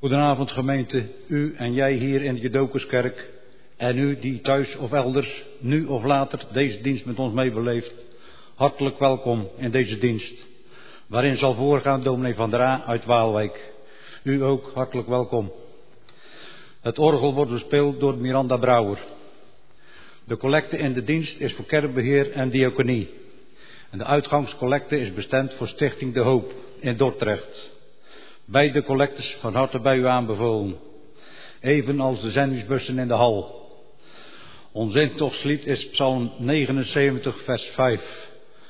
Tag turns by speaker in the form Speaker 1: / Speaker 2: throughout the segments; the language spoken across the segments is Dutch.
Speaker 1: Goedenavond gemeente, u en jij hier in de Jodokuskerk en u die thuis of elders, nu of later, deze dienst met ons meebeleeft. Hartelijk welkom in deze dienst, waarin zal voorgaan dominee Van der A uit Waalwijk. U ook hartelijk welkom. Het orgel wordt bespeeld door Miranda Brouwer. De collecte in de dienst is voor kerkbeheer en diaconie. En de uitgangscollecte is bestemd voor Stichting De Hoop in Dordrecht. Beide collectes van harte bij u aanbevolen. Evenals de zendingsbussen in de hal. Ons intochtslied is Psalm 79, vers 5.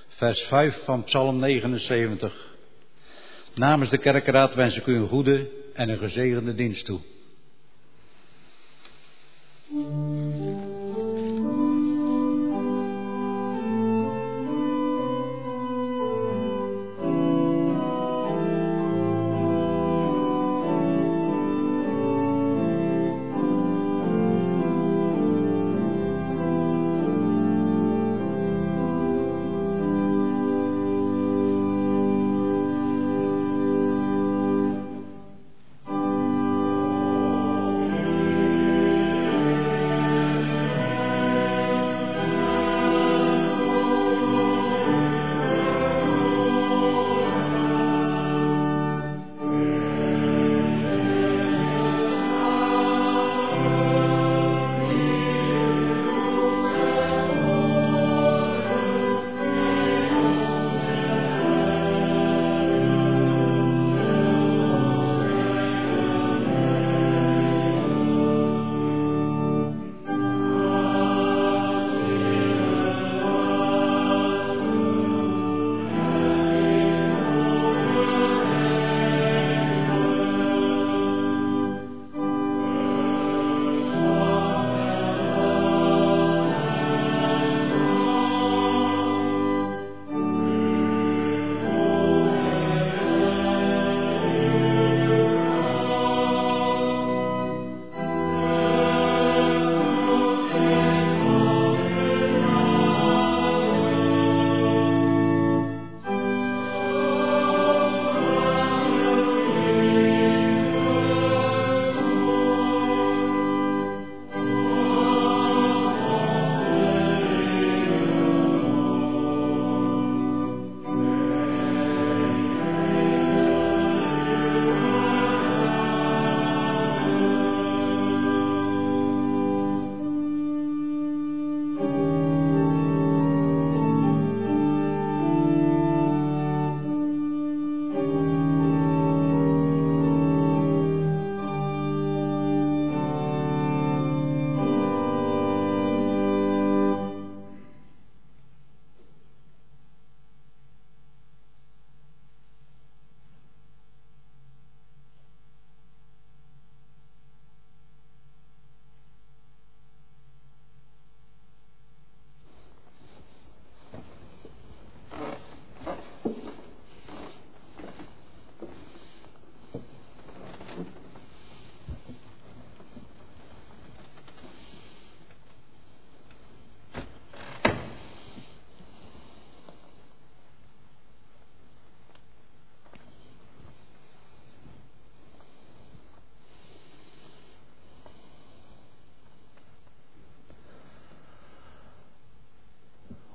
Speaker 1: Vers 5 van Psalm 79. Namens de kerkenraad wens ik u een goede en een gezegende dienst toe.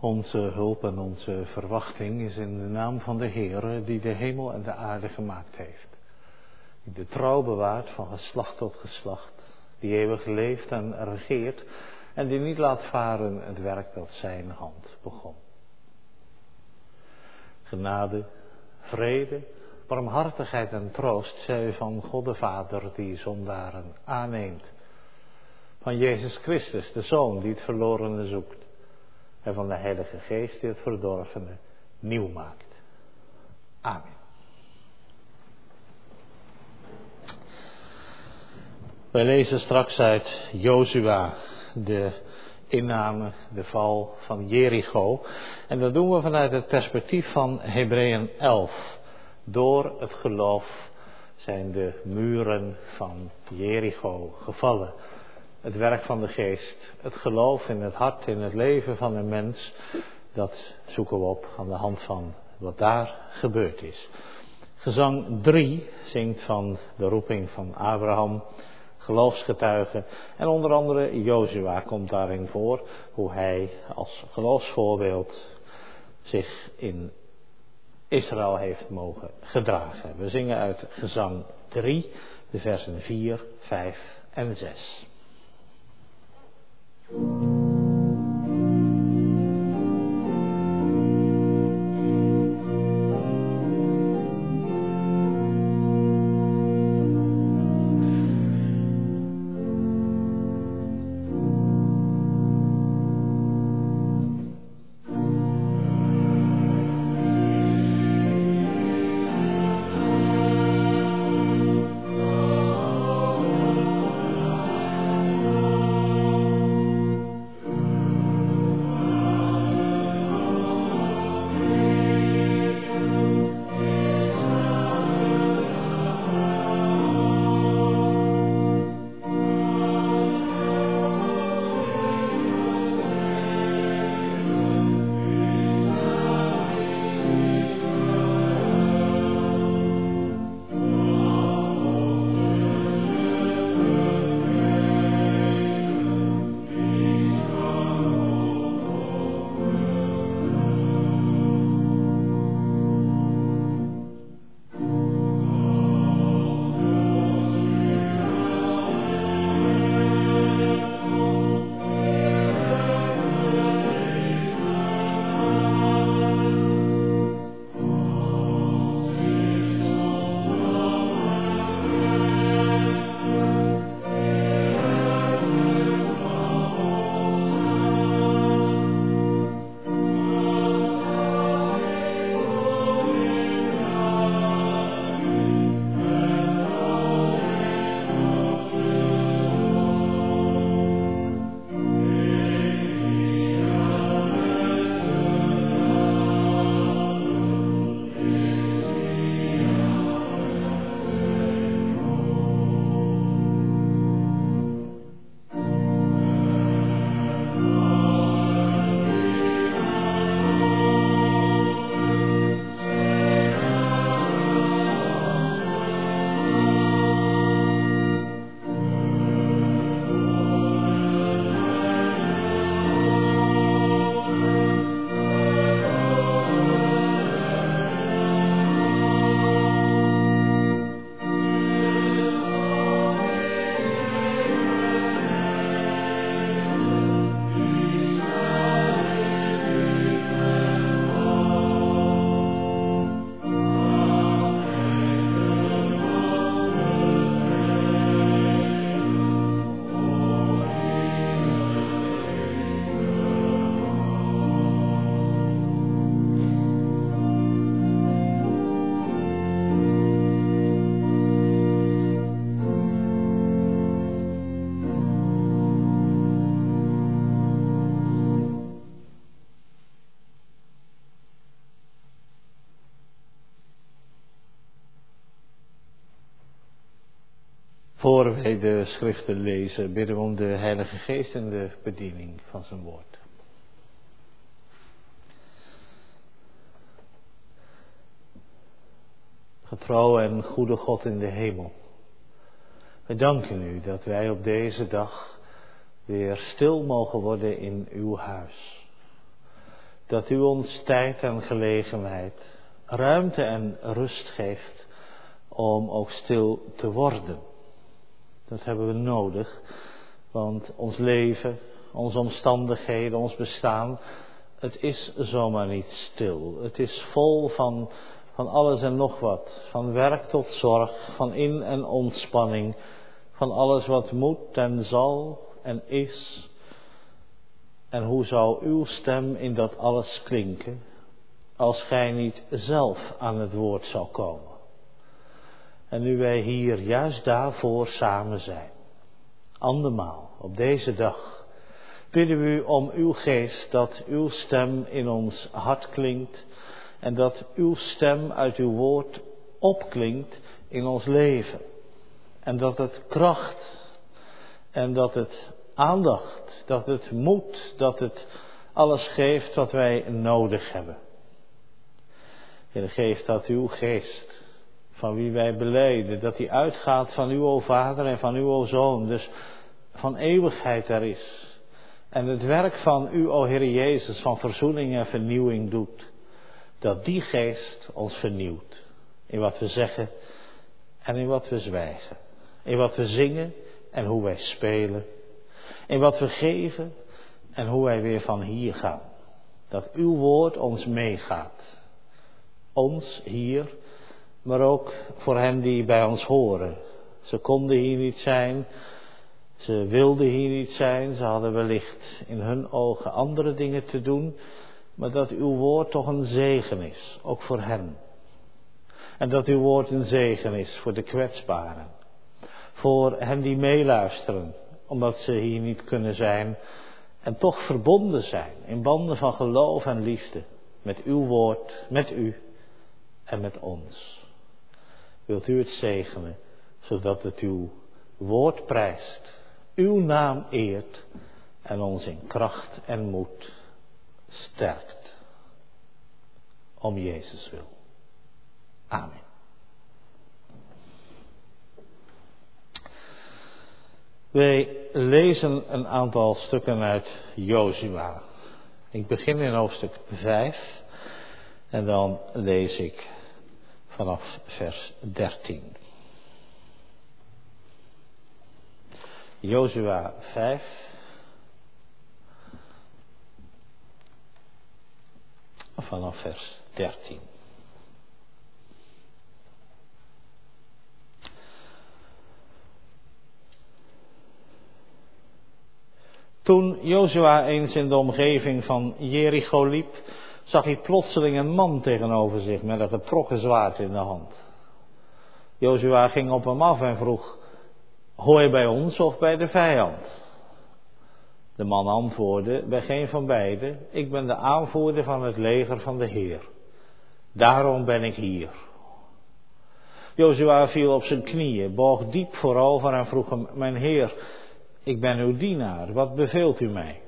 Speaker 2: Onze hulp en onze verwachting is in de naam van de Heere die de hemel en de aarde gemaakt heeft. Die de trouw bewaart van geslacht tot geslacht. Die eeuwig leeft en regeert en die niet laat varen het werk dat zijn hand begon. Genade, vrede, barmhartigheid en troost zij van God de Vader die zondaren aanneemt. Van Jezus Christus, de Zoon die het verlorene zoekt en van de Heilige Geest die het verdorvene nieuw maakt. Amen. Wij lezen straks uit Jozua de inname, de val van Jericho. En dat doen we vanuit het perspectief van Hebreeën 11. Door het geloof zijn de muren van Jericho gevallen het werk van de geest, het geloof in het hart, in het leven van een mens, dat zoeken we op aan de hand van wat daar gebeurd is. Gezang 3 zingt van de roeping van Abraham, geloofsgetuigen. En onder andere Jozua komt daarin voor, hoe hij als geloofsvoorbeeld zich in Israël heeft mogen gedragen. We zingen uit gezang 3, de versen 4, 5 en 6. Thank you. Voor wij de schriften lezen, bidden we om de Heilige Geest en de bediening van zijn woord. Getrouw en goede God in de hemel. We danken u dat wij op deze dag weer stil mogen worden in uw huis. Dat u ons tijd en gelegenheid, ruimte en rust geeft om ook stil te worden dat hebben we nodig, want ons leven, onze omstandigheden, ons bestaan, het is zomaar niet stil. Het is vol van, van alles en nog wat, van werk tot zorg, van in- en ontspanning, van alles wat moet en zal en is. En hoe zou uw stem in dat alles klinken, als gij niet zelf aan het woord zou komen? En nu wij hier juist daarvoor samen zijn, andermaal op deze dag, bidden we u om uw geest dat uw stem in ons hart klinkt en dat uw stem uit uw woord opklinkt in ons leven. En dat het kracht en dat het aandacht, dat het moed, dat het alles geeft wat wij nodig hebben. Heer, geef dat uw geest van wie wij beleiden, dat die uitgaat van u, o Vader, en van u, o Zoon, dus van eeuwigheid er is. En het werk van u, o Heer Jezus, van verzoening en vernieuwing doet. Dat die geest ons vernieuwt. In wat we zeggen en in wat we zwijgen. In wat we zingen en hoe wij spelen. In wat we geven en hoe wij weer van hier gaan. Dat uw woord ons meegaat. Ons hier, maar ook voor hen die bij ons horen. Ze konden hier niet zijn, ze wilden hier niet zijn, ze hadden wellicht in hun ogen andere dingen te doen, maar dat uw woord toch een zegen is, ook voor hen. En dat uw woord een zegen is voor de kwetsbaren, voor hen die meeluisteren, omdat ze hier niet kunnen zijn en toch verbonden zijn in banden van geloof en liefde met uw woord, met u en met ons. Wilt u het zegenen, zodat het uw woord prijst uw naam eert en ons in kracht en moed sterkt. Om Jezus wil. Amen. Wij lezen een aantal stukken uit Jozua. Ik begin in hoofdstuk 5 en dan lees ik vanaf vers 13. Jozua 5. Vanaf vers 13. Toen Jozua eens in de omgeving van Jericho liep, zag hij plotseling een man tegenover zich met een getrokken zwaard in de hand. Jozua ging op hem af en vroeg: Hoor je bij ons of bij de vijand? De man antwoordde, bij geen van beiden. Ik ben de aanvoerder van het leger van de Heer. Daarom ben ik hier. Jozua viel op zijn knieën, boog diep voorover en vroeg hem, mijn Heer, ik ben uw dienaar, wat beveelt u mij?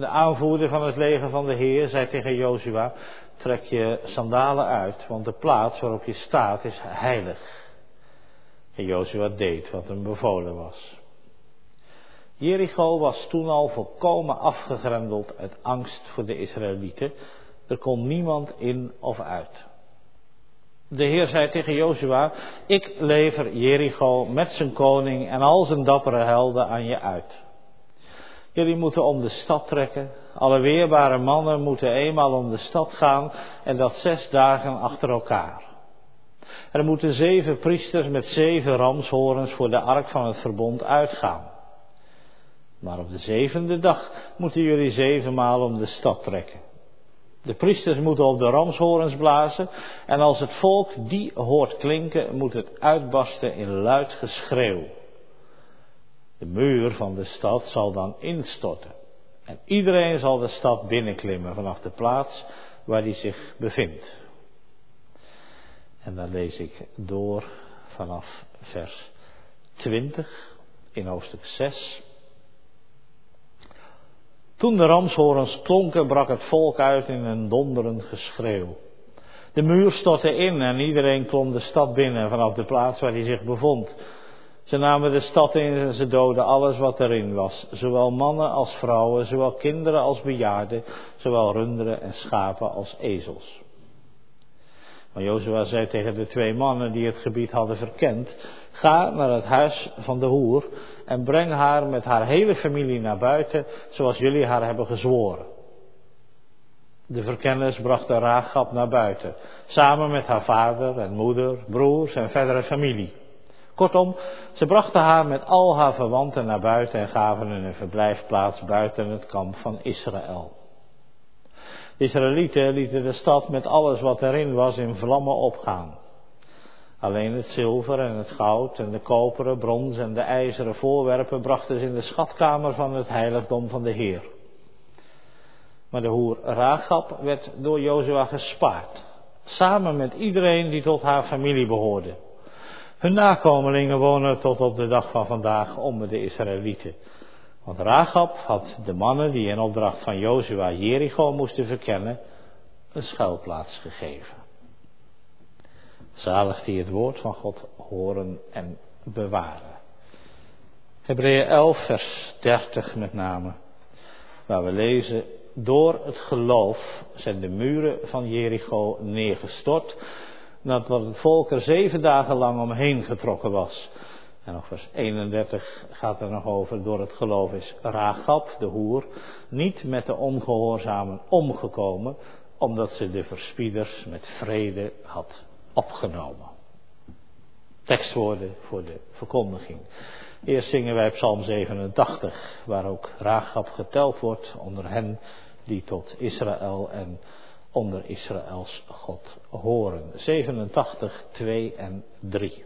Speaker 2: De aanvoerder van het leger van de Heer zei tegen Jozua, trek je sandalen uit, want de plaats waarop je staat is heilig. En Jozua deed wat hem bevolen was. Jericho was toen al volkomen afgegrendeld uit angst voor de Israëlieten. Er kon niemand in of uit. De Heer zei tegen Jozua, ik lever Jericho met zijn koning en al zijn dappere helden aan je uit. Jullie moeten om de stad trekken. Alle weerbare mannen moeten eenmaal om de stad gaan en dat zes dagen achter elkaar. Er moeten zeven priesters met zeven ramshorens voor de ark van het verbond uitgaan. Maar op de zevende dag moeten jullie zevenmaal om de stad trekken. De priesters moeten op de ramshorens blazen en als het volk die hoort klinken, moet het uitbarsten in luid geschreeuw. De muur van de stad zal dan instorten en iedereen zal de stad binnenklimmen vanaf de plaats waar hij zich bevindt. En dan lees ik door vanaf vers 20 in hoofdstuk 6. Toen de ramshorens klonken, brak het volk uit in een donderend geschreeuw. De muur stortte in en iedereen klom de stad binnen vanaf de plaats waar hij zich bevond. Ze namen de stad in en ze doden alles wat erin was, zowel mannen als vrouwen, zowel kinderen als bejaarden, zowel runderen en schapen als ezels. Maar Jozua zei tegen de twee mannen die het gebied hadden verkend: Ga naar het huis van de hoer en breng haar met haar hele familie naar buiten, zoals jullie haar hebben gezworen. De verkenners brachten Raagap naar buiten, samen met haar vader en moeder, broers en verdere familie. Kortom, ze brachten haar met al haar verwanten naar buiten en gaven hun een verblijfplaats buiten het kamp van Israël. De Israëlieten lieten de stad met alles wat erin was in vlammen opgaan. Alleen het zilver en het goud en de koperen, brons en de ijzeren voorwerpen brachten ze in de schatkamer van het heiligdom van de Heer. Maar de hoer Ragab werd door Jozua gespaard, samen met iedereen die tot haar familie behoorde. Hun nakomelingen wonen tot op de dag van vandaag onder de Israëlieten. Want Rahab had de mannen die in opdracht van Jozua Jericho moesten verkennen, een schuilplaats gegeven. Zalig die het woord van God horen en bewaren. Hebreeën 11, vers 30 met name, waar we lezen, door het geloof zijn de muren van Jericho neergestort, nadat het volk er zeven dagen lang omheen getrokken was. En nog vers 31 gaat er nog over, door het geloof is Ragab, de hoer, niet met de ongehoorzamen omgekomen, omdat ze de verspieders met vrede had opgenomen. Tekstwoorden voor de verkondiging. Eerst zingen wij Psalm 87, waar ook Ragab geteld wordt onder hen die tot Israël en onder Israëls God horen. 87, 2 en 3.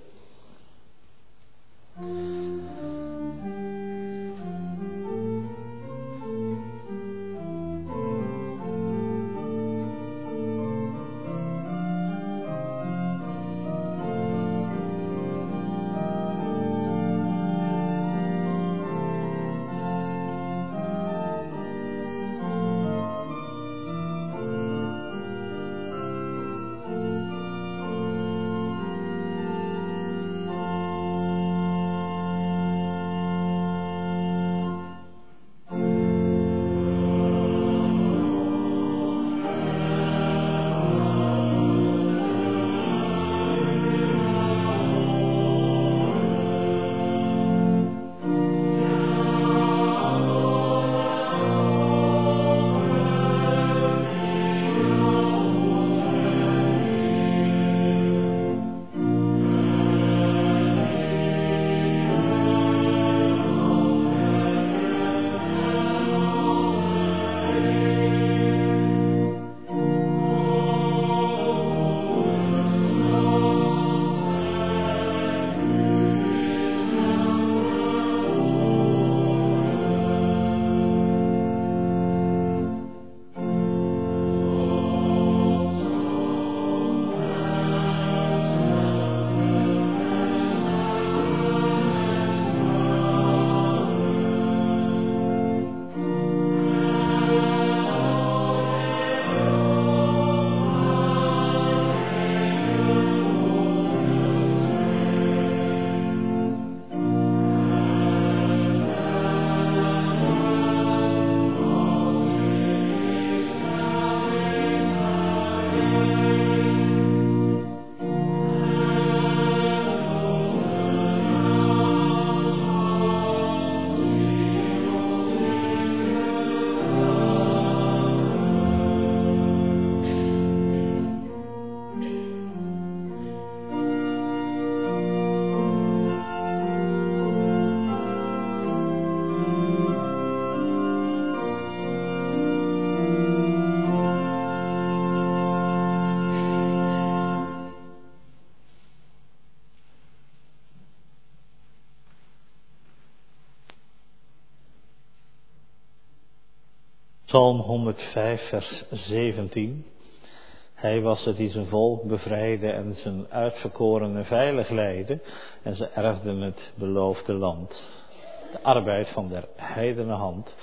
Speaker 2: Psalm 105, vers 17. Hij was het die zijn volk bevrijdde en zijn uitverkorenen veilig leidde. En ze erfden het beloofde land. De arbeid van der heidene hand.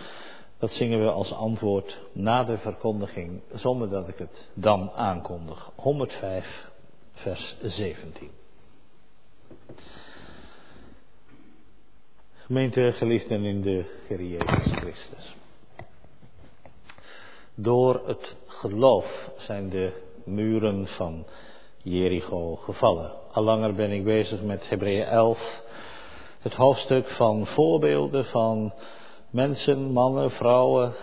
Speaker 2: Dat zingen we als antwoord na de verkondiging, zonder dat ik het dan aankondig. 105, vers 17. Gemeente geliefden in de Heer Jezus Christus. Door het geloof zijn de muren van Jericho gevallen. Al langer ben ik bezig met Hebreeën 11, het hoofdstuk van voorbeelden van mensen, mannen, vrouwen,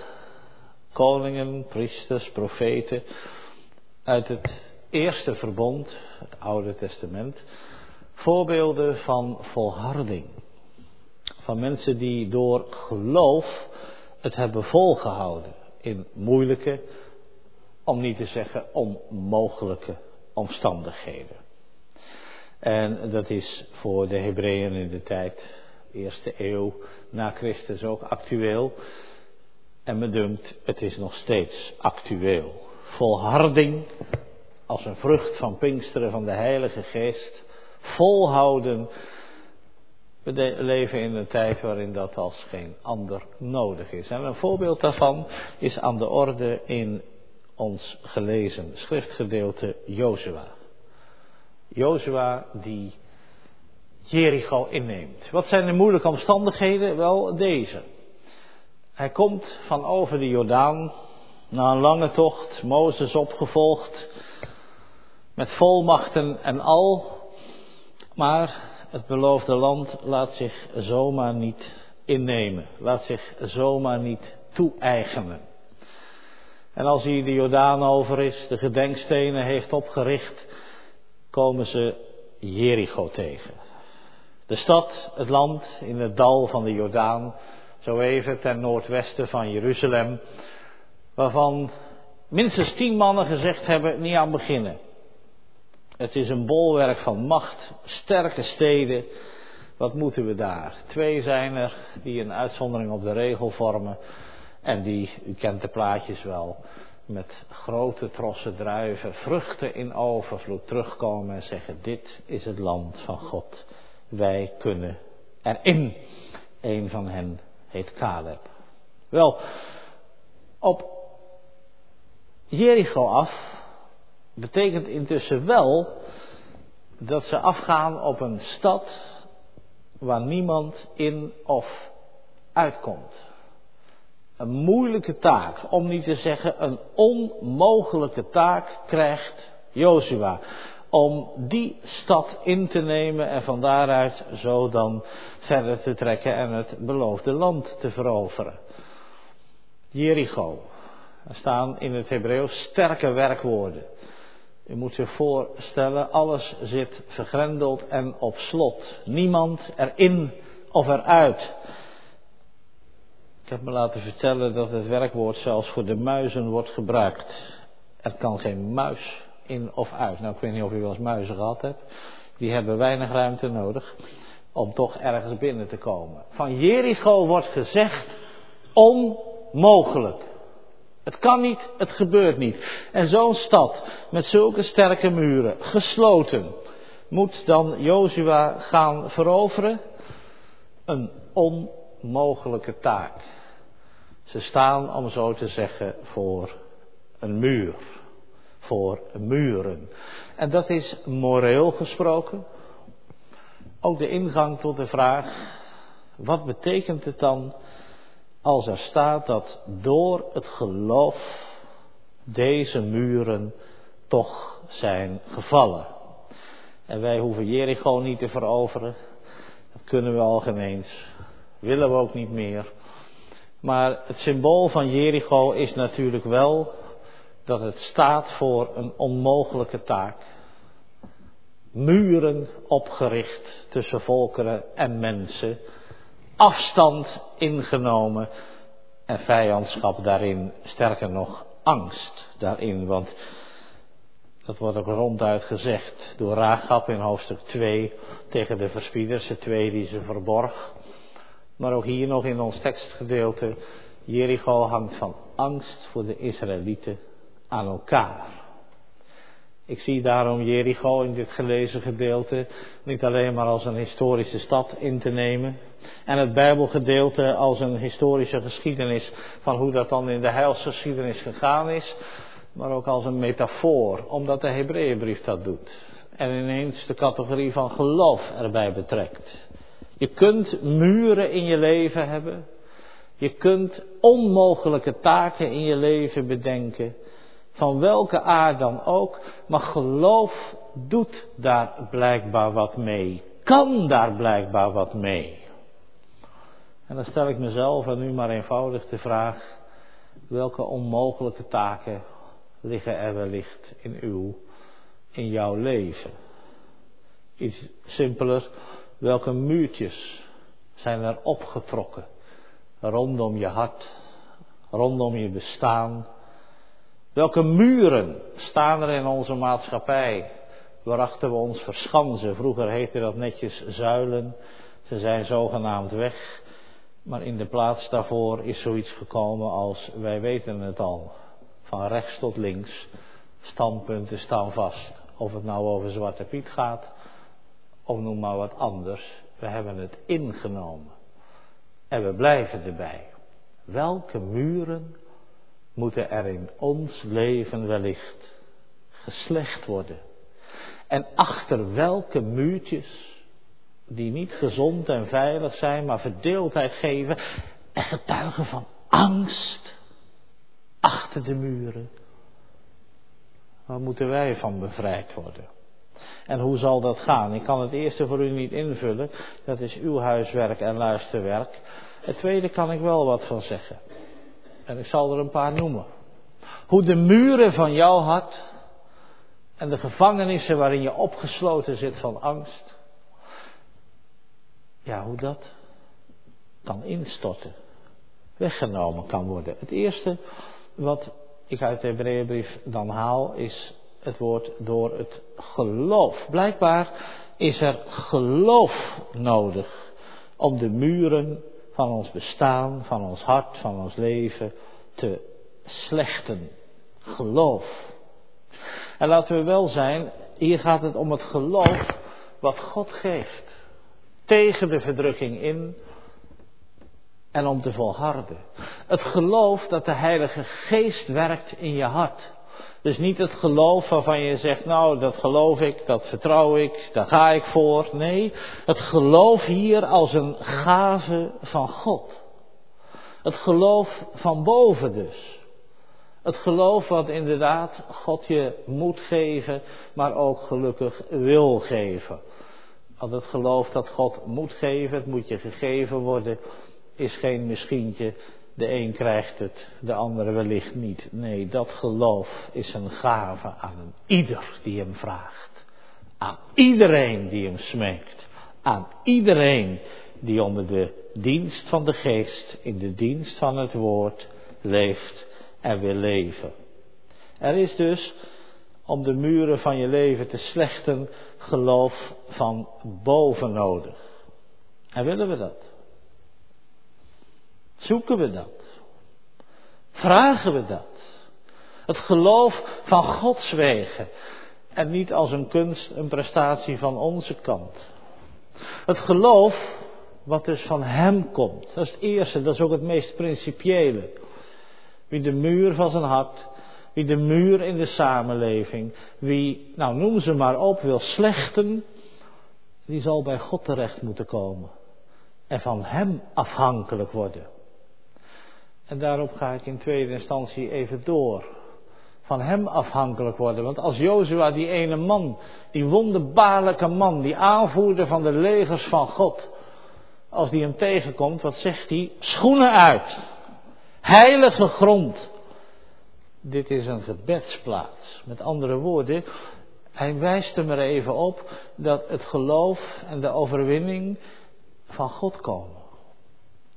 Speaker 2: koningen, priesters, profeten uit het eerste verbond, het Oude Testament, voorbeelden van volharding. Van mensen die door geloof het hebben volgehouden in moeilijke, om niet te zeggen onmogelijke omstandigheden. En dat is voor de Hebreeën in de tijd, eerste eeuw na Christus ook actueel. En me dunkt, het is nog steeds actueel. Volharding als een vrucht van Pinksteren van de Heilige Geest. Volhouden we leven in een tijd waarin dat als geen ander nodig is. En een voorbeeld daarvan is aan de orde in ons gelezen schriftgedeelte Jozua. Jozua die Jericho inneemt. Wat zijn de moeilijke omstandigheden? Wel deze. Hij komt van over de Jordaan na een lange tocht, Mozes opgevolgd, met volmachten en al. Maar het beloofde land laat zich zomaar niet innemen, laat zich zomaar niet toe-eigenen. En als hij de Jordaan over is, de gedenkstenen heeft opgericht, komen ze Jericho tegen. De stad, het land in het dal van de Jordaan, zo even ten noordwesten van Jeruzalem, waarvan minstens tien mannen gezegd hebben niet aan beginnen. Het is een bolwerk van macht, sterke steden. Wat moeten we daar? Twee zijn er die een uitzondering op de regel vormen. En die, u kent de plaatjes wel, met grote trossen druiven, vruchten in overvloed terugkomen en zeggen: Dit is het land van God. Wij kunnen erin. Een van hen heet Caleb. Wel, op Jericho af betekent intussen wel dat ze afgaan op een stad waar niemand in of uitkomt. Een moeilijke taak, om niet te zeggen een onmogelijke taak, krijgt Jozua. Om die stad in te nemen en van daaruit zo dan verder te trekken en het beloofde land te veroveren. Jericho. Er staan in het Hebreeuws sterke werkwoorden. U moet zich voorstellen, alles zit vergrendeld en op slot. Niemand erin of eruit. Ik heb me laten vertellen dat het werkwoord zelfs voor de muizen wordt gebruikt. Er kan geen muis in of uit. Nou, ik weet niet of u wel eens muizen gehad hebt. Die hebben weinig ruimte nodig om toch ergens binnen te komen. Van Jericho wordt gezegd onmogelijk. Het kan niet, het gebeurt niet. En zo'n stad met zulke sterke muren, gesloten, moet dan Jozua gaan veroveren? Een onmogelijke taak. Ze staan, om zo te zeggen, voor een muur. Voor muren. En dat is moreel gesproken ook de ingang tot de vraag: wat betekent het dan als er staat dat door het geloof deze muren toch zijn gevallen. En wij hoeven Jericho niet te veroveren. Dat kunnen we al geen eens. Willen we ook niet meer. Maar het symbool van Jericho is natuurlijk wel dat het staat voor een onmogelijke taak. Muren opgericht tussen volkeren en mensen afstand ingenomen en vijandschap daarin, sterker nog angst daarin, want dat wordt ook ronduit gezegd door Raagap in hoofdstuk 2 tegen de verspieders, de twee die ze verborg. Maar ook hier nog in ons tekstgedeelte, Jericho hangt van angst voor de Israëlieten aan elkaar. Ik zie daarom Jericho in dit gelezen gedeelte niet alleen maar als een historische stad in te nemen. En het Bijbelgedeelte als een historische geschiedenis van hoe dat dan in de heilsgeschiedenis gegaan is. Maar ook als een metafoor, omdat de Hebreeënbrief dat doet. En ineens de categorie van geloof erbij betrekt. Je kunt muren in je leven hebben. Je kunt onmogelijke taken in je leven bedenken van welke aard dan ook, maar geloof doet daar blijkbaar wat mee, kan daar blijkbaar wat mee. En dan stel ik mezelf en nu maar eenvoudig de vraag, welke onmogelijke taken liggen er wellicht in uw, in jouw leven? Iets simpeler, welke muurtjes zijn er opgetrokken rondom je hart, rondom je bestaan, Welke muren staan er in onze maatschappij waarachter we ons verschansen? Vroeger heette dat netjes zuilen. Ze zijn zogenaamd weg. Maar in de plaats daarvoor is zoiets gekomen als wij weten het al. Van rechts tot links. Standpunten staan vast. Of het nou over Zwarte Piet gaat. Of noem maar wat anders. We hebben het ingenomen. En we blijven erbij. Welke muren moeten er in ons leven wellicht geslecht worden. En achter welke muurtjes, die niet gezond en veilig zijn, maar verdeeldheid geven en getuigen van angst achter de muren. Waar moeten wij van bevrijd worden? En hoe zal dat gaan? Ik kan het eerste voor u niet invullen. Dat is uw huiswerk en luisterwerk. Het tweede kan ik wel wat van zeggen. En ik zal er een paar noemen. Hoe de muren van jouw hart en de gevangenissen waarin je opgesloten zit van angst. Ja, hoe dat kan instorten. Weggenomen kan worden. Het eerste wat ik uit de Hebreeënbrief dan haal is het woord door het geloof. Blijkbaar is er geloof nodig om de muren van ons bestaan, van ons hart, van ons leven te slechten. Geloof. En laten we wel zijn, hier gaat het om het geloof wat God geeft. Tegen de verdrukking in en om te volharden. Het geloof dat de Heilige Geest werkt in je hart. Dus niet het geloof waarvan je zegt, nou dat geloof ik, dat vertrouw ik, daar ga ik voor. Nee, het geloof hier als een gave van God. Het geloof van boven dus. Het geloof wat inderdaad God je moet geven, maar ook gelukkig wil geven. Want het geloof dat God moet geven, het moet je gegeven worden, is geen misschientje. De een krijgt het, de andere wellicht niet. Nee, dat geloof is een gave aan ieder die hem vraagt. Aan iedereen die hem smeekt. Aan iedereen die onder de dienst van de geest, in de dienst van het woord, leeft en wil leven. Er is dus om de muren van je leven te slechten geloof van boven nodig. En willen we dat? Zoeken we dat? Vragen we dat? Het geloof van Gods wegen en niet als een kunst, een prestatie van onze kant. Het geloof wat dus van Hem komt. Dat is het eerste, dat is ook het meest principiële. Wie de muur van zijn hart, wie de muur in de samenleving, wie, nou noem ze maar op, wil slechten, die zal bij God terecht moeten komen. En van Hem afhankelijk worden. En daarop ga ik in tweede instantie even door. Van hem afhankelijk worden. Want als Jozua, die ene man, die wonderbaarlijke man, die aanvoerder van de legers van God, als die hem tegenkomt, wat zegt hij? Schoenen uit. Heilige grond. Dit is een gebedsplaats. Met andere woorden, hij wijst er maar even op dat het geloof en de overwinning van God komen.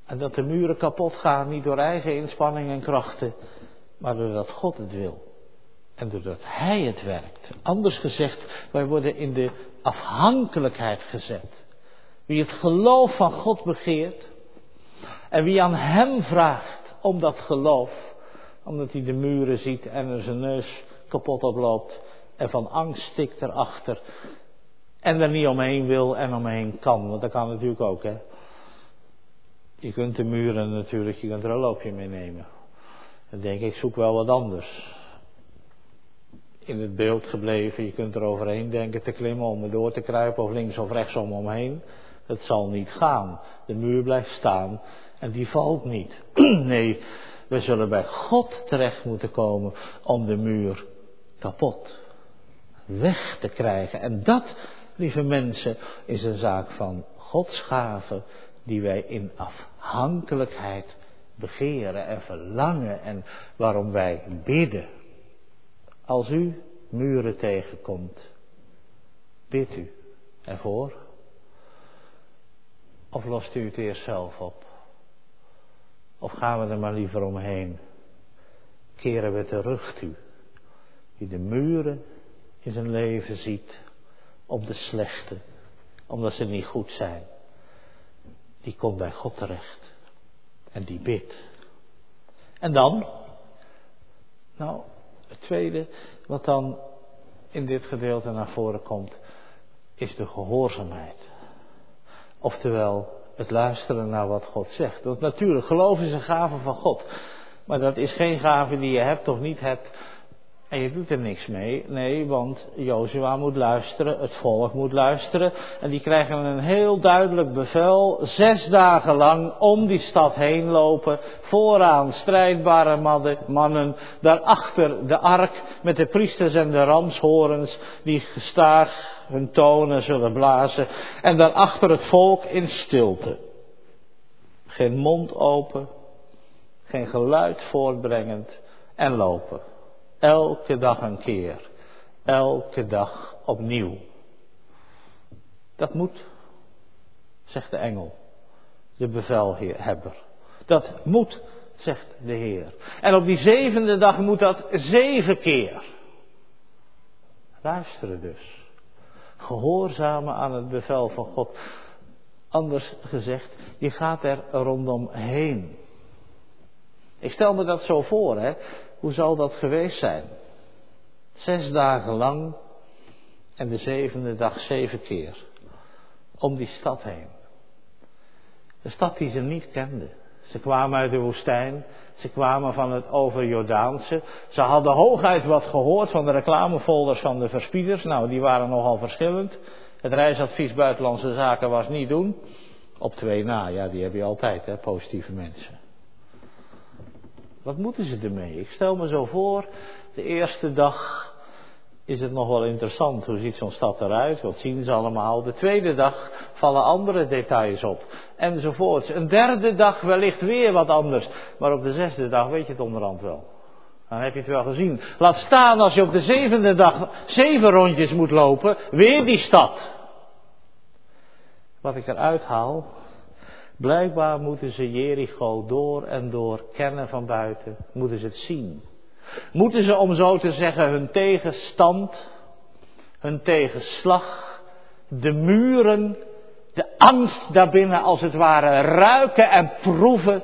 Speaker 2: En dat de muren kapot gaan, niet door eigen inspanning en krachten, maar doordat God het wil. En doordat Hij het werkt. Anders gezegd, wij worden in de afhankelijkheid gezet. Wie het geloof van God begeert en wie aan Hem vraagt om dat geloof, omdat hij de muren ziet en er zijn neus kapot oploopt en van angst stikt erachter en er niet omheen wil en omheen kan, want dat kan natuurlijk ook, hè. Je kunt de muren natuurlijk, je kunt er een loopje mee nemen. Dan denk ik, zoek wel wat anders. In het beeld gebleven, je kunt er overheen denken te klimmen om er door te kruipen of links of rechts om omheen. Het zal niet gaan. De muur blijft staan en die valt niet. nee, we zullen bij God terecht moeten komen om de muur kapot weg te krijgen. En dat, lieve mensen, is een zaak van Gods gave die wij in afhankelijkheid begeren en verlangen en waarom wij bidden. Als u muren tegenkomt, bid u ervoor. Of lost u het eerst zelf op? Of gaan we er maar liever omheen? Keren we terug u, die de muren in zijn leven ziet, op de slechte, omdat ze niet goed zijn die komt bij God terecht. En die bidt. En dan? Nou, het tweede wat dan in dit gedeelte naar voren komt, is de gehoorzaamheid. Oftewel, het luisteren naar wat God zegt. Want natuurlijk, geloof is een gave van God. Maar dat is geen gave die je hebt of niet hebt En je doet er niks mee. Nee, want Jozua moet luisteren, het volk moet luisteren. En die krijgen een heel duidelijk bevel. Zes dagen lang om die stad heen lopen. Vooraan strijdbare mannen, mannen. Daarachter de ark met de priesters en de ramshorens. Die gestaag hun tonen zullen blazen. En daarachter het volk in stilte. Geen mond open. Geen geluid voortbrengend. En lopen. Elke dag een keer. Elke dag opnieuw. Dat moet, zegt de engel, de bevelhebber. Dat moet, zegt de Heer. En op die zevende dag moet dat zeven keer. Luisteren dus. Gehoorzamen aan het bevel van God. Anders gezegd, je gaat er rondom heen. Ik stel me dat zo voor, hè. Hoe zal dat geweest zijn? Zes dagen lang en de zevende dag zeven keer. Om die stad heen. De stad die ze niet kenden. Ze kwamen uit de woestijn. Ze kwamen van het overjordaanse. Ze hadden hooguit wat gehoord van de reclamefolders van de verspieders. Nou, die waren nogal verschillend. Het reisadvies buitenlandse zaken was niet doen. Op twee na, ja, die heb je altijd, hè, positieve mensen. Wat moeten ze ermee? Ik stel me zo voor, de eerste dag is het nog wel interessant. Hoe ziet zo'n stad eruit? Wat zien ze allemaal? De tweede dag vallen andere details op. Enzovoorts. Een derde dag wellicht weer wat anders. Maar op de zesde dag weet je het onderhand wel. Dan heb je het wel gezien. Laat staan als je op de zevende dag zeven rondjes moet lopen. Weer die stad. Wat ik eruit haal, Blijkbaar moeten ze Jericho door en door kennen van buiten. Moeten ze het zien. Moeten ze, om zo te zeggen, hun tegenstand, hun tegenslag, de muren, de angst daarbinnen als het ware ruiken en proeven,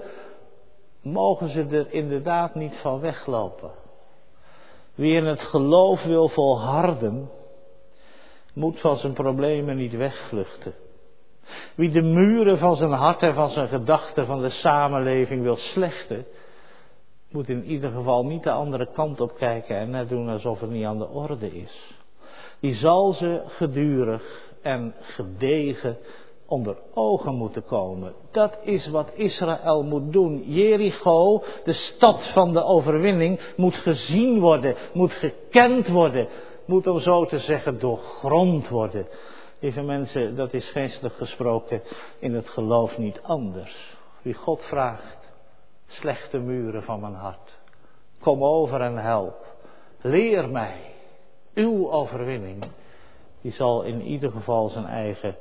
Speaker 2: mogen ze er inderdaad niet van weglopen. Wie in het geloof wil volharden, moet van zijn problemen niet wegvluchten. Wie de muren van zijn hart en van zijn gedachten van de samenleving wil slechten, moet in ieder geval niet de andere kant op kijken en net doen alsof het niet aan de orde is. Die zal ze gedurig en gedegen onder ogen moeten komen. Dat is wat Israël moet doen. Jericho, de stad van de overwinning, moet gezien worden, moet gekend worden, moet om zo te zeggen doorgrond worden. Lieve mensen, dat is geestelijk gesproken in het geloof niet anders. Wie God vraagt, slechte muren van mijn hart, kom over en help. Leer mij uw overwinning. Die zal in ieder geval zijn eigen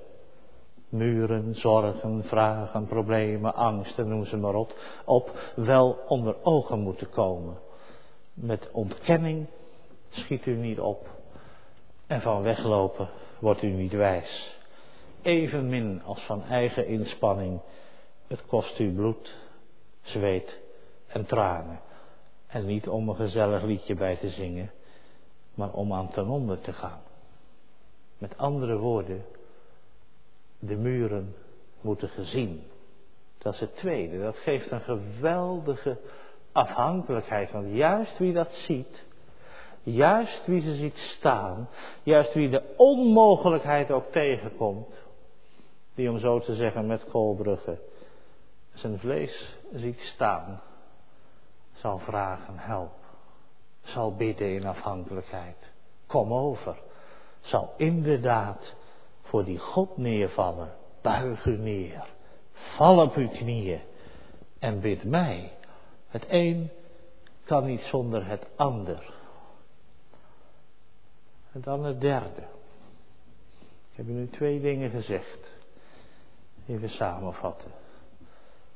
Speaker 2: muren, zorgen, vragen, problemen, angsten, noem ze maar op, op wel onder ogen moeten komen. Met ontkenning schiet u niet op en van weglopen wordt u niet wijs. Evenmin als van eigen inspanning. Het kost u bloed, zweet en tranen. En niet om een gezellig liedje bij te zingen, maar om aan ten onder te gaan. Met andere woorden, de muren moeten gezien. Dat is het tweede. Dat geeft een geweldige afhankelijkheid. Want juist wie dat ziet, Juist wie ze ziet staan, juist wie de onmogelijkheid ook tegenkomt, die om zo te zeggen met Koolbrugge zijn vlees ziet staan, zal vragen help, zal bidden in afhankelijkheid, kom over, zal inderdaad voor die God neervallen, buig u neer, val op uw knieën en bid mij. Het een kan niet zonder het ander. En dan het derde. Ik heb nu twee dingen gezegd. Even samenvatten.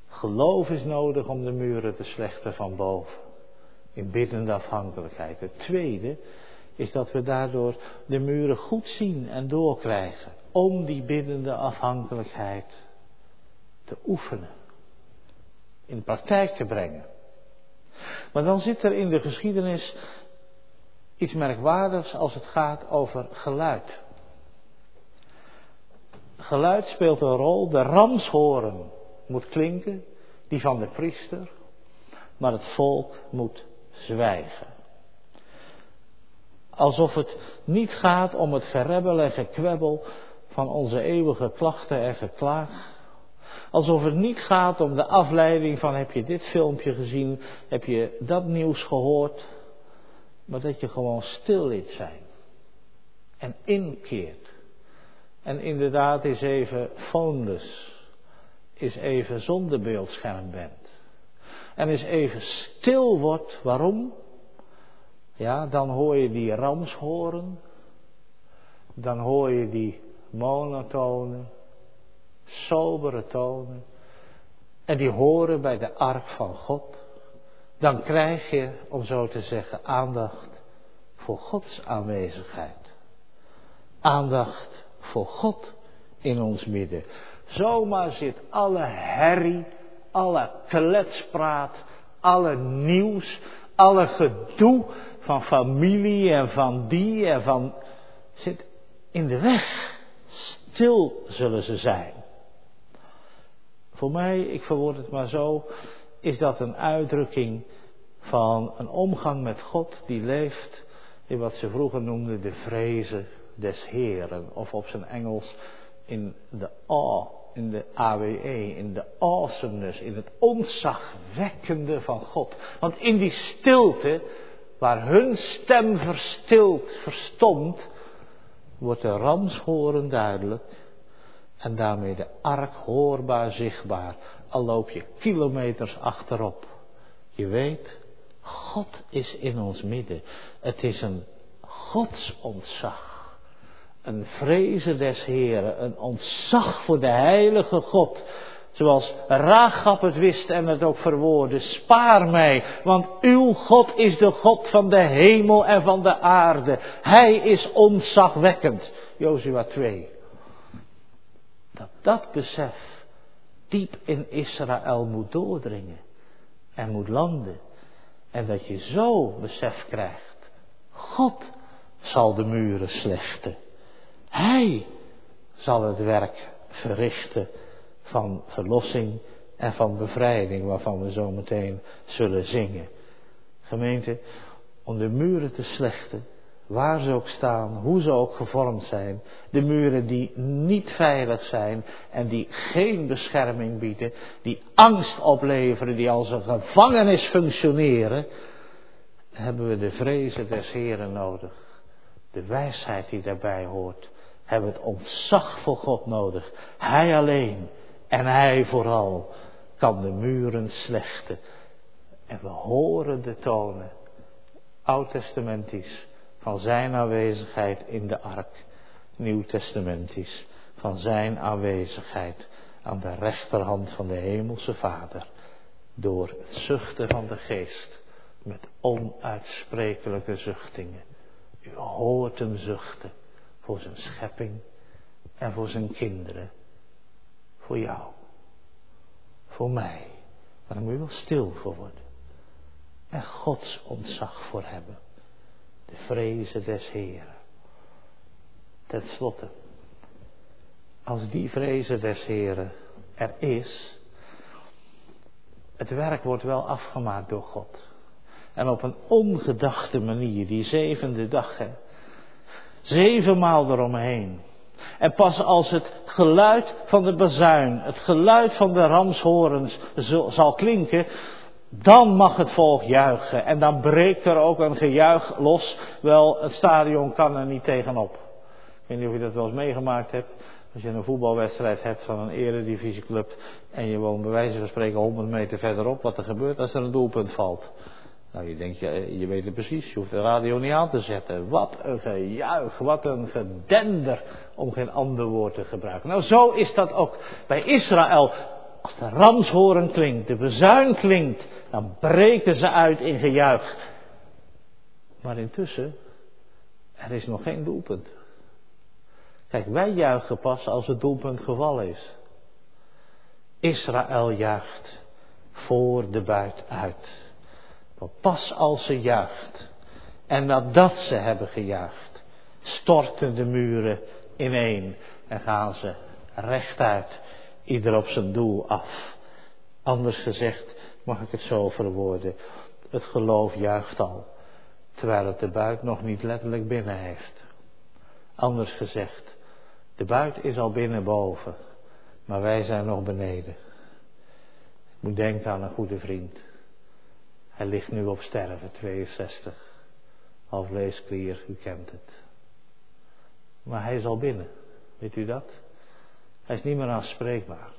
Speaker 2: Geloof is nodig om de muren te slechten van boven. In biddende afhankelijkheid. Het tweede is dat we daardoor de muren goed zien en doorkrijgen. Om die biddende afhankelijkheid te oefenen. In praktijk te brengen. Maar dan zit er in de geschiedenis iets merkwaardigs als het gaat over geluid. Geluid speelt een rol. De ramshoren moet klinken, die van de priester, maar het volk moet zwijgen. Alsof het niet gaat om het gerebbel en gekwebbel van onze eeuwige klachten en geklaag. Alsof het niet gaat om de afleiding van heb je dit filmpje gezien, heb je dat nieuws gehoord. Maar dat je gewoon stil liet zijn. En inkeert. En inderdaad is even phoneless. Is even zonder beeldscherm bent. En is even stil wordt. Waarom? Ja, dan hoor je die ramshoren. Dan hoor je die monotone, sobere tonen. En die horen bij de ark van God. Dan krijg je, om zo te zeggen, aandacht voor Gods aanwezigheid. Aandacht voor God in ons midden. Zomaar zit alle herrie, alle kletspraat, alle nieuws, alle gedoe van familie en van die en van. zit in de weg. Stil zullen ze zijn. Voor mij, ik verwoord het maar zo, is dat een uitdrukking van een omgang met God die leeft in wat ze vroeger noemden de vrezen des Heren. Of op zijn Engels in de awe, in de AWE, in de awesomeness, in het ontzagwekkende van God. Want in die stilte, waar hun stem verstild, verstomt, wordt de ramshoren duidelijk en daarmee de ark hoorbaar zichtbaar, al loop je kilometers achterop. Je weet, God is in ons midden. Het is een godsontzag. Een vrezen des Heren, een ontzag voor de heilige God. Zoals Ragab het wist en het ook verwoordde. Spaar mij, want uw God is de God van de hemel en van de aarde. Hij is ontzagwekkend. Jozua 2. Dat dat besef diep in Israël moet doordringen en moet landen. En dat je zo besef krijgt. God zal de muren slechten. Hij zal het werk verrichten van verlossing en van bevrijding, waarvan we zo meteen zullen zingen. Gemeente, om de muren te slechten, waar ze ook staan, hoe ze ook gevormd zijn, de muren die niet veilig zijn en die geen bescherming bieden, die angst opleveren, die als een gevangenis functioneren, hebben we de vrezen des Heren nodig. De wijsheid die daarbij hoort. Hebben we het ontzag voor God nodig. Hij alleen en Hij vooral kan de muren slechten. En we horen de tonen, oud-testamentisch, van Zijn aanwezigheid in de ark. Nieuw-testamentisch, van Zijn aanwezigheid aan de rechterhand van de Hemelse Vader. Door het zuchten van de geest, met onuitsprekelijke zuchtingen. U hoort hem zuchten voor zijn schepping en voor zijn kinderen voor jou. Voor mij. Maar daar moet je wel stil voor worden. En Gods ontzag voor hebben. De vrezen des Heren. Ten slotte. Als die vrezen des Heren er is. Het werk wordt wel afgemaakt door God. En op een ongedachte manier, die zevende dag. Hè, zevenmaal eromheen. En pas als het geluid van de bazuin, het geluid van de ramshorens zal klinken, dan mag het volk juichen. En dan breekt er ook een gejuich los. Wel, het stadion kan er niet tegenop. Ik weet niet of je dat wel eens meegemaakt hebt. Als je een voetbalwedstrijd hebt van een eredivisieclub en je woont bij wijze van spreken 100 meter verderop, wat er gebeurt als er een doelpunt valt. Nou, je denkt, je, je weet het precies, je hoeft de radio niet aan te zetten. Wat een gejuich, wat een gedender, om geen ander woord te gebruiken. Nou, zo is dat ook bij Israël. Als de ramshoren klinkt, de bezuin klinkt, dan breken ze uit in gejuich. Maar intussen, er is nog geen doelpunt. Kijk, wij juichen pas als het doelpunt gevallen is. Israël juicht voor de buit uit. Want pas als ze juicht en nadat ze hebben gejuicht, storten de muren ineen en gaan ze rechtuit, ieder op zijn doel af. Anders gezegd, mag ik het zo verwoorden, het geloof juicht al, terwijl het de buit nog niet letterlijk binnen heeft. Anders gezegd, de buit is al binnenboven, maar wij zijn nog beneden. Ik moet denken aan een goede vriend. Hij ligt nu op sterven, 62. Half leesklier, u kent het. Maar hij is al binnen, weet u dat? Hij is niet meer aanspreekbaar.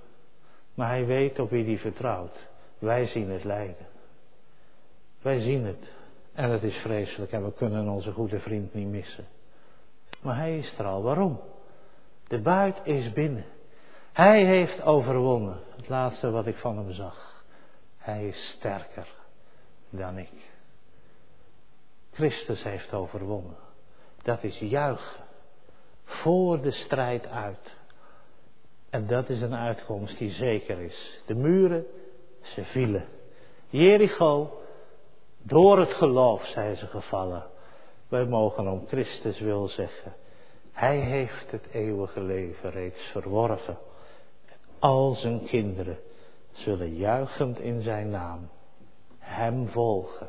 Speaker 2: Maar hij weet op wie hij vertrouwt. Wij zien het lijden. Wij zien het. En het is vreselijk en we kunnen onze goede vriend niet missen. Maar hij is er al. Waarom? De buit is binnen. Hij heeft overwonnen. Het laatste wat ik van hem zag. Hij is sterker dan ik. Christus heeft overwonnen. Dat is juichen. Voor de strijd uit. En dat is een uitkomst die zeker is. De muren, ze vielen. Jericho, door het geloof zijn ze gevallen. Wij mogen om Christus wil zeggen. Hij heeft het eeuwige leven reeds verworven. Al zijn kinderen zullen juichend in zijn naam hem volgen.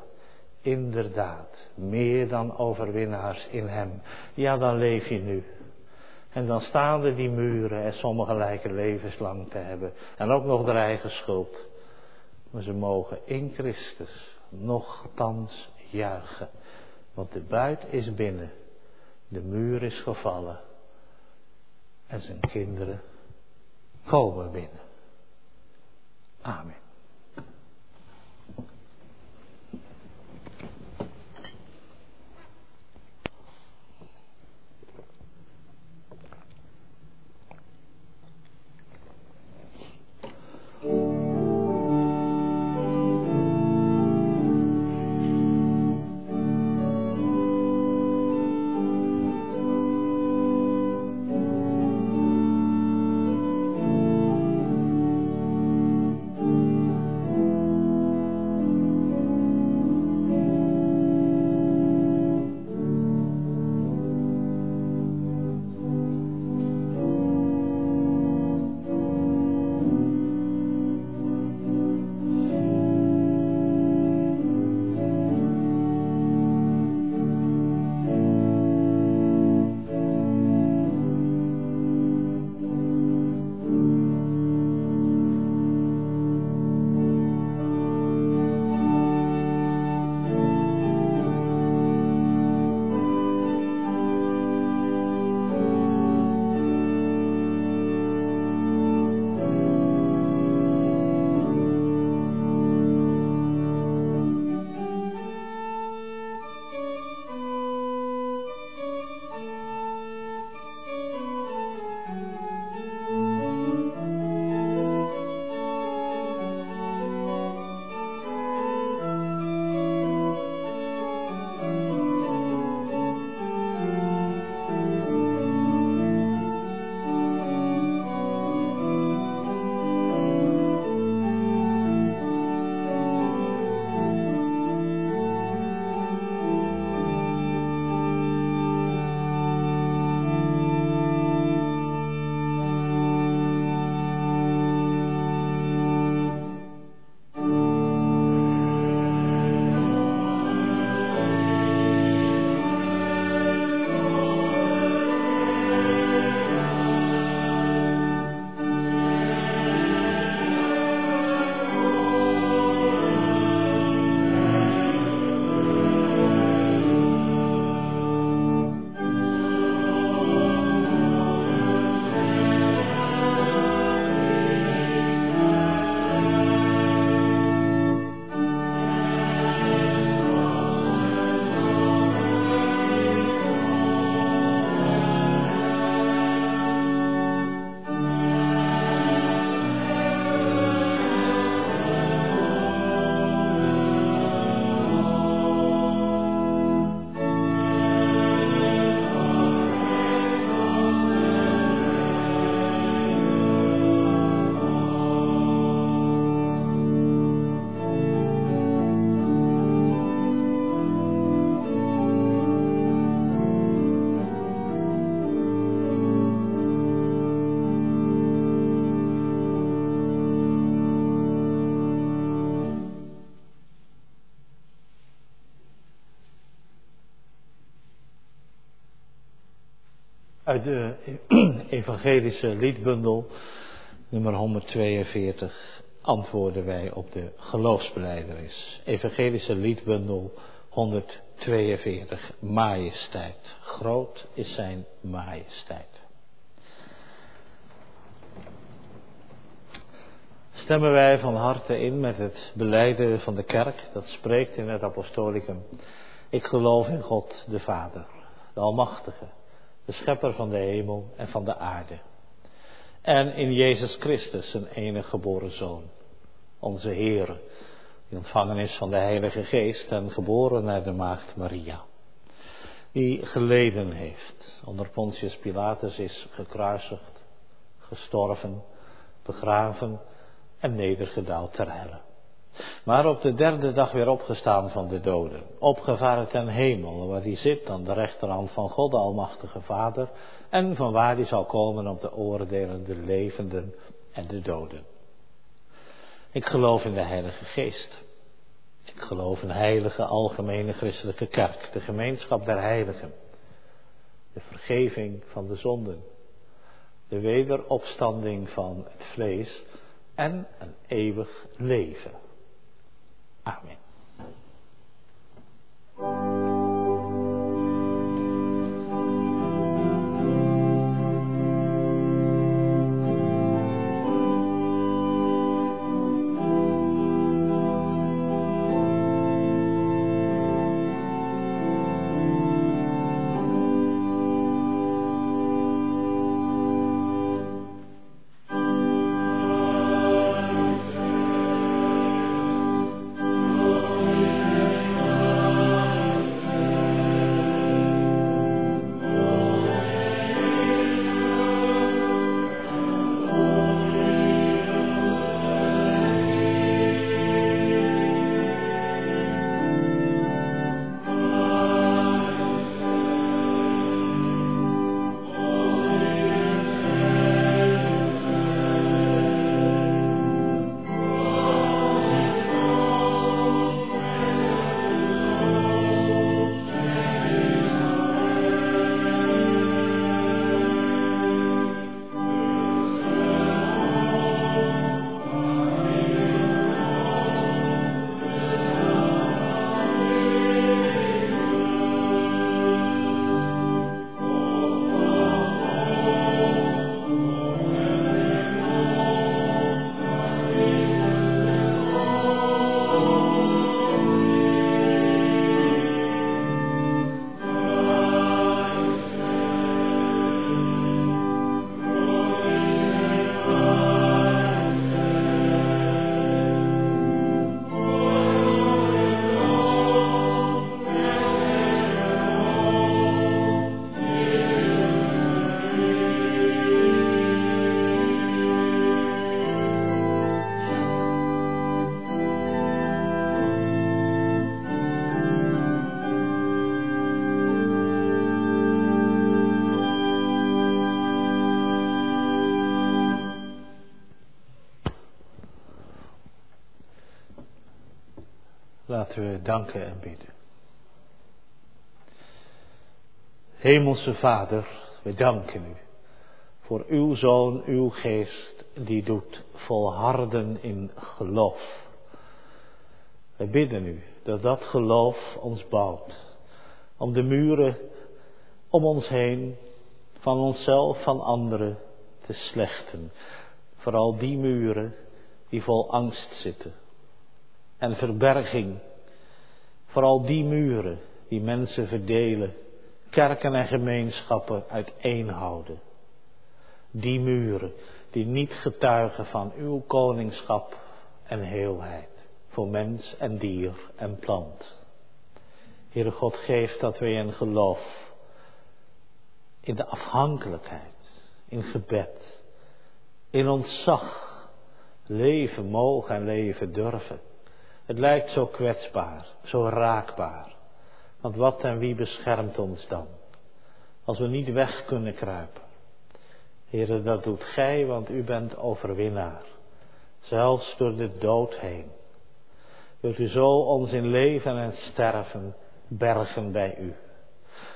Speaker 2: Inderdaad, meer dan overwinnaars in hem. Ja, dan leef je nu. En dan staan er die muren en sommigen lijken levenslang te hebben. En ook nog de eigen schuld. Maar ze mogen in Christus nochtans juichen. Want de buit is binnen. De muur is gevallen. En zijn kinderen komen binnen. Amen. Uit de evangelische liedbundel nummer 142 antwoorden wij op de geloofsbeleidenis. Evangelische liedbundel 142, majesteit. Groot is zijn majesteit. Stemmen wij van harte in met het beleiden van de kerk dat spreekt in het apostolicum. Ik geloof in God de Vader, de Almachtige de schepper van de hemel en van de aarde. En in Jezus Christus, zijn enige geboren zoon, onze Heer, die ontvangen is van de Heilige Geest en geboren naar de Maagd Maria. Die geleden heeft, onder Pontius Pilatus is gekruisigd, gestorven, begraven en nedergedaald ter helle. Maar op de derde dag weer opgestaan van de doden. Opgevaren ten hemel, waar hij zit aan de rechterhand van God, de Almachtige Vader. En van waar hij zal komen oordelen de levenden en de doden. Ik geloof in de Heilige Geest. Ik geloof in de heilige algemene christelijke kerk, de gemeenschap der heiligen. De vergeving van de zonden. De wederopstanding van het vlees en een eeuwig leven. Amen. Laten we danken en bidden. Hemelse Vader, we danken u voor uw Zoon, uw Geest, die doet volharden in geloof. We bidden u dat dat geloof ons bouwt, om de muren om ons heen, van onszelf, van anderen, te slechten. Vooral die muren die vol angst zitten en verberging Vooral die muren die mensen verdelen, kerken en gemeenschappen uiteenhouden. Die muren die niet getuigen van uw koningschap en heelheid voor mens en dier en plant. Heere God, geeft dat wij in geloof, in de afhankelijkheid, in gebed, in ontzag leven mogen en leven durven. Het lijkt zo kwetsbaar, zo raakbaar. Want wat en wie beschermt ons dan? Als we niet weg kunnen kruipen. Heren, dat doet gij, want u bent overwinnaar. Zelfs door de dood heen. Wilt u zo ons in leven en sterven bergen bij u.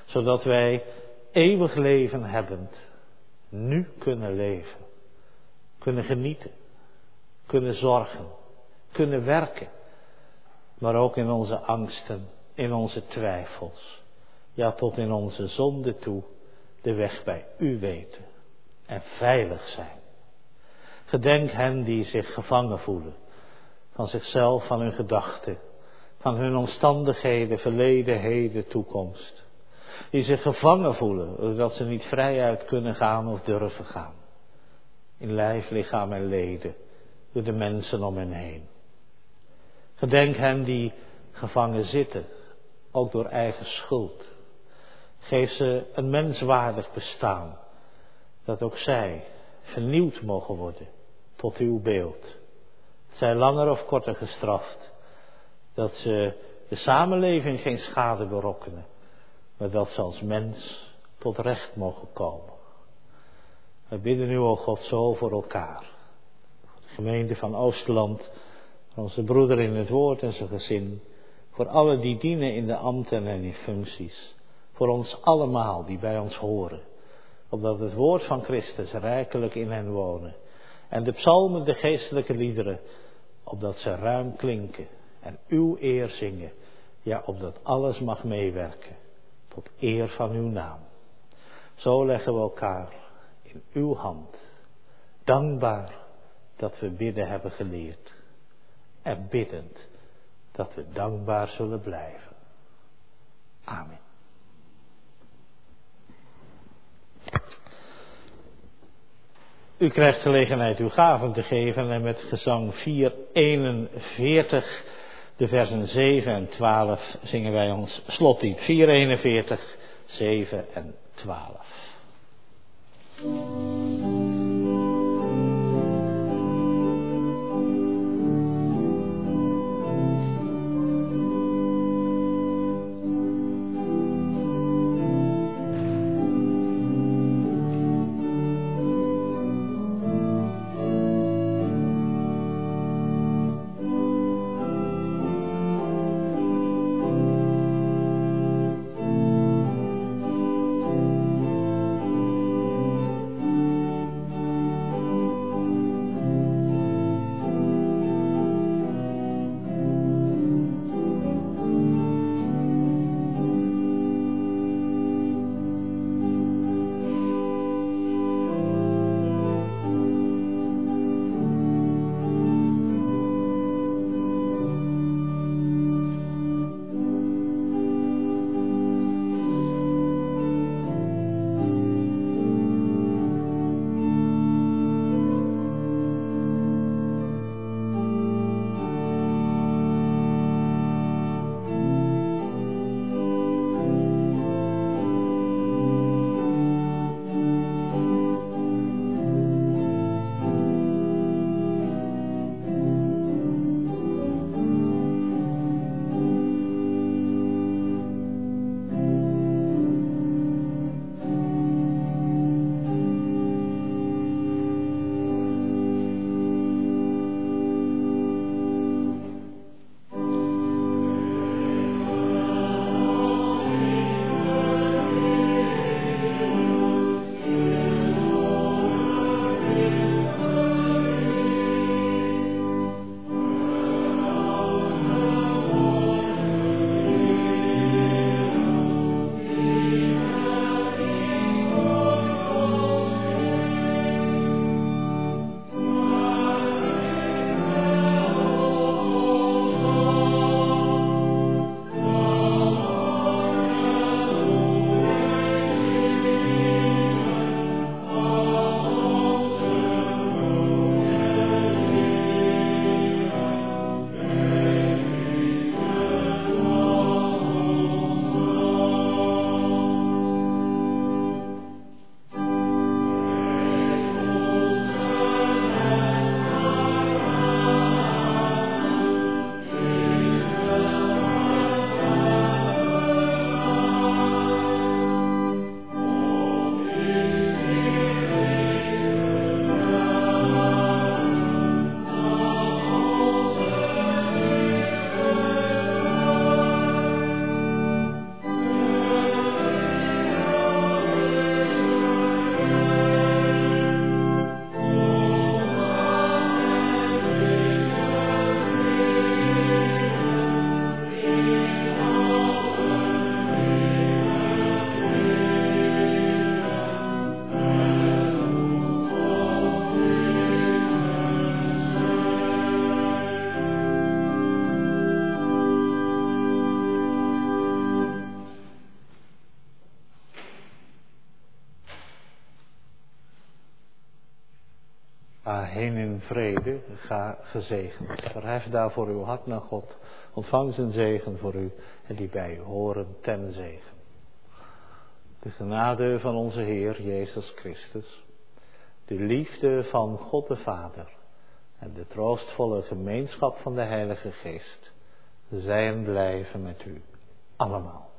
Speaker 2: Zodat wij eeuwig leven hebbend, nu kunnen leven, kunnen genieten, kunnen zorgen, kunnen werken, maar ook in onze angsten, in onze twijfels, ja tot in onze zonde toe, de weg bij U weten en veilig zijn. Gedenk hen die zich gevangen voelen, van zichzelf, van hun gedachten, van hun omstandigheden, verleden, heden, toekomst. Die zich gevangen voelen, doordat ze niet vrijuit kunnen gaan of durven gaan. In lijf, lichaam en leden, door de mensen om hen heen. Gedenk hen die gevangen zitten, ook door eigen schuld. Geef ze een menswaardig bestaan, dat ook zij vernieuwd mogen worden tot uw beeld. Zij langer of korter gestraft, dat ze de samenleving geen schade berokkenen, maar dat ze als mens tot recht mogen komen. We bidden nu, o God, zo voor elkaar. Voor de gemeente van Oosterland, onze broeder in het woord en zijn gezin, voor alle die dienen in de ambten en in functies, voor ons allemaal die bij ons horen, opdat het woord van Christus rijkelijk in hen wonen. En de psalmen, de geestelijke liederen, opdat ze ruim klinken en uw eer zingen, ja, opdat alles mag meewerken tot eer van uw naam. Zo leggen we elkaar in uw hand, dankbaar dat we bidden hebben geleerd en biddend dat we dankbaar zullen blijven. Amen. U krijgt gelegenheid uw gaven te geven en met gezang 441, de versen 7 en 12 zingen wij ons slotlied. 441, 7 en 12. Vrede, ga gezegend. Verhef daarvoor uw hart naar God. Ontvang zijn zegen voor u en die bij u horen ten zegen. De genade van onze Heer Jezus Christus, de liefde van God de Vader en de troostvolle gemeenschap van de Heilige Geest zijn blijven met u allemaal.